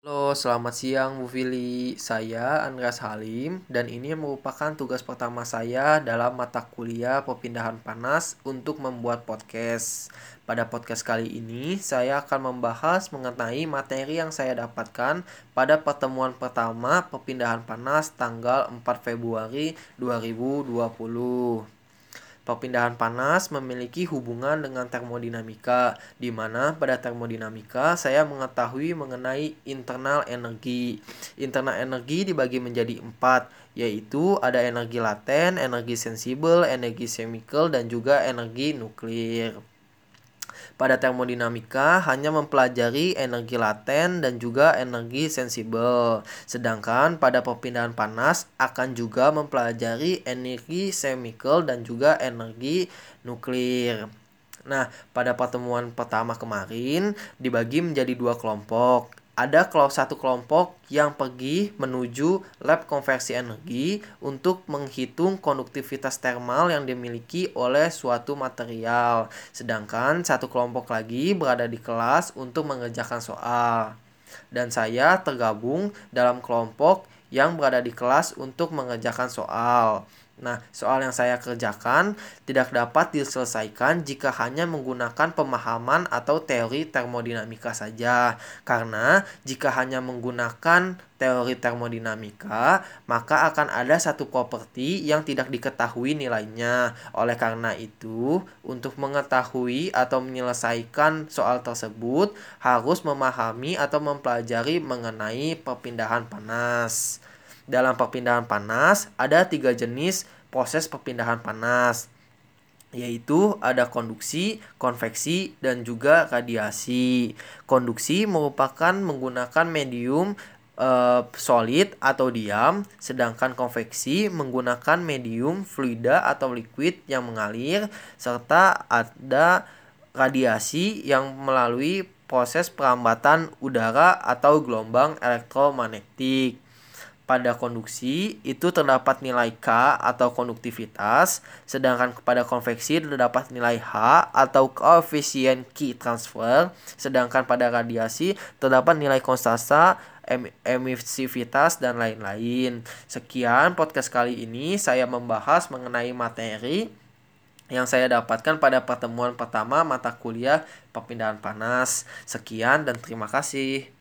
Halo, selamat siang Bu Fili. Saya Andreas Halim dan ini merupakan tugas pertama saya dalam mata kuliah perpindahan panas untuk membuat podcast. Pada podcast kali ini, saya akan membahas mengenai materi yang saya dapatkan pada pertemuan pertama perpindahan panas tanggal 4 Februari 2020. Perpindahan panas memiliki hubungan dengan termodinamika, di mana pada termodinamika saya mengetahui mengenai internal energi. Internal energi dibagi menjadi empat, yaitu ada energi laten, energi sensibel, energi chemical, dan juga energi nuklir. Pada termodinamika hanya mempelajari energi laten dan juga energi sensibel. Sedangkan pada perpindahan panas akan juga mempelajari energi chemical dan juga energi nuklir. Nah, pada pertemuan pertama kemarin dibagi menjadi dua kelompok ada satu kelompok yang pergi menuju lab konversi energi untuk menghitung konduktivitas termal yang dimiliki oleh suatu material. Sedangkan satu kelompok lagi berada di kelas untuk mengerjakan soal. Dan saya tergabung dalam kelompok yang berada di kelas untuk mengerjakan soal. Nah, soal yang saya kerjakan tidak dapat diselesaikan jika hanya menggunakan pemahaman atau teori termodinamika saja. Karena jika hanya menggunakan teori termodinamika, maka akan ada satu properti yang tidak diketahui nilainya. Oleh karena itu, untuk mengetahui atau menyelesaikan soal tersebut harus memahami atau mempelajari mengenai perpindahan panas. Dalam perpindahan panas ada tiga jenis proses perpindahan panas yaitu ada konduksi, konveksi, dan juga radiasi. Konduksi merupakan menggunakan medium e, solid atau diam, sedangkan konveksi menggunakan medium fluida atau liquid yang mengalir, serta ada radiasi yang melalui proses perambatan udara atau gelombang elektromagnetik pada konduksi itu terdapat nilai K atau konduktivitas, sedangkan pada konveksi terdapat nilai H atau koefisien Q transfer, sedangkan pada radiasi terdapat nilai konstanta em emisivitas dan lain-lain. Sekian podcast kali ini saya membahas mengenai materi yang saya dapatkan pada pertemuan pertama mata kuliah perpindahan panas. Sekian dan terima kasih.